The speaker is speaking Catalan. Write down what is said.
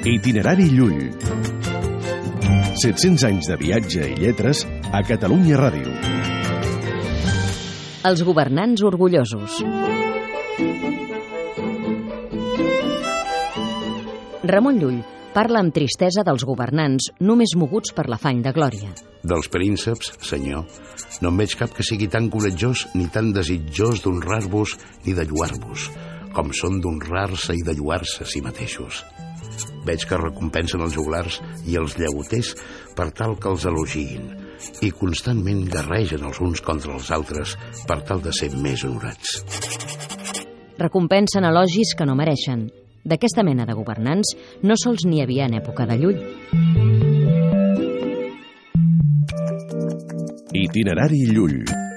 Itinerari Llull. 700 anys de viatge i lletres a Catalunya Ràdio. Els governants orgullosos. Ramon Llull parla amb tristesa dels governants només moguts per l'afany de glòria. Dels prínceps, senyor, no en veig cap que sigui tan coratjós ni tan desitjós d'honrar-vos ni de lluar-vos, com són d'honrar-se i de lluar-se a si mateixos. Veig que recompensen els joglars i els llauters per tal que els elogiïn i constantment guerregen els uns contra els altres per tal de ser més honorats. Recompensen elogis que no mereixen. D'aquesta mena de governants no sols n'hi havia en època de Llull. Itinerari Llull.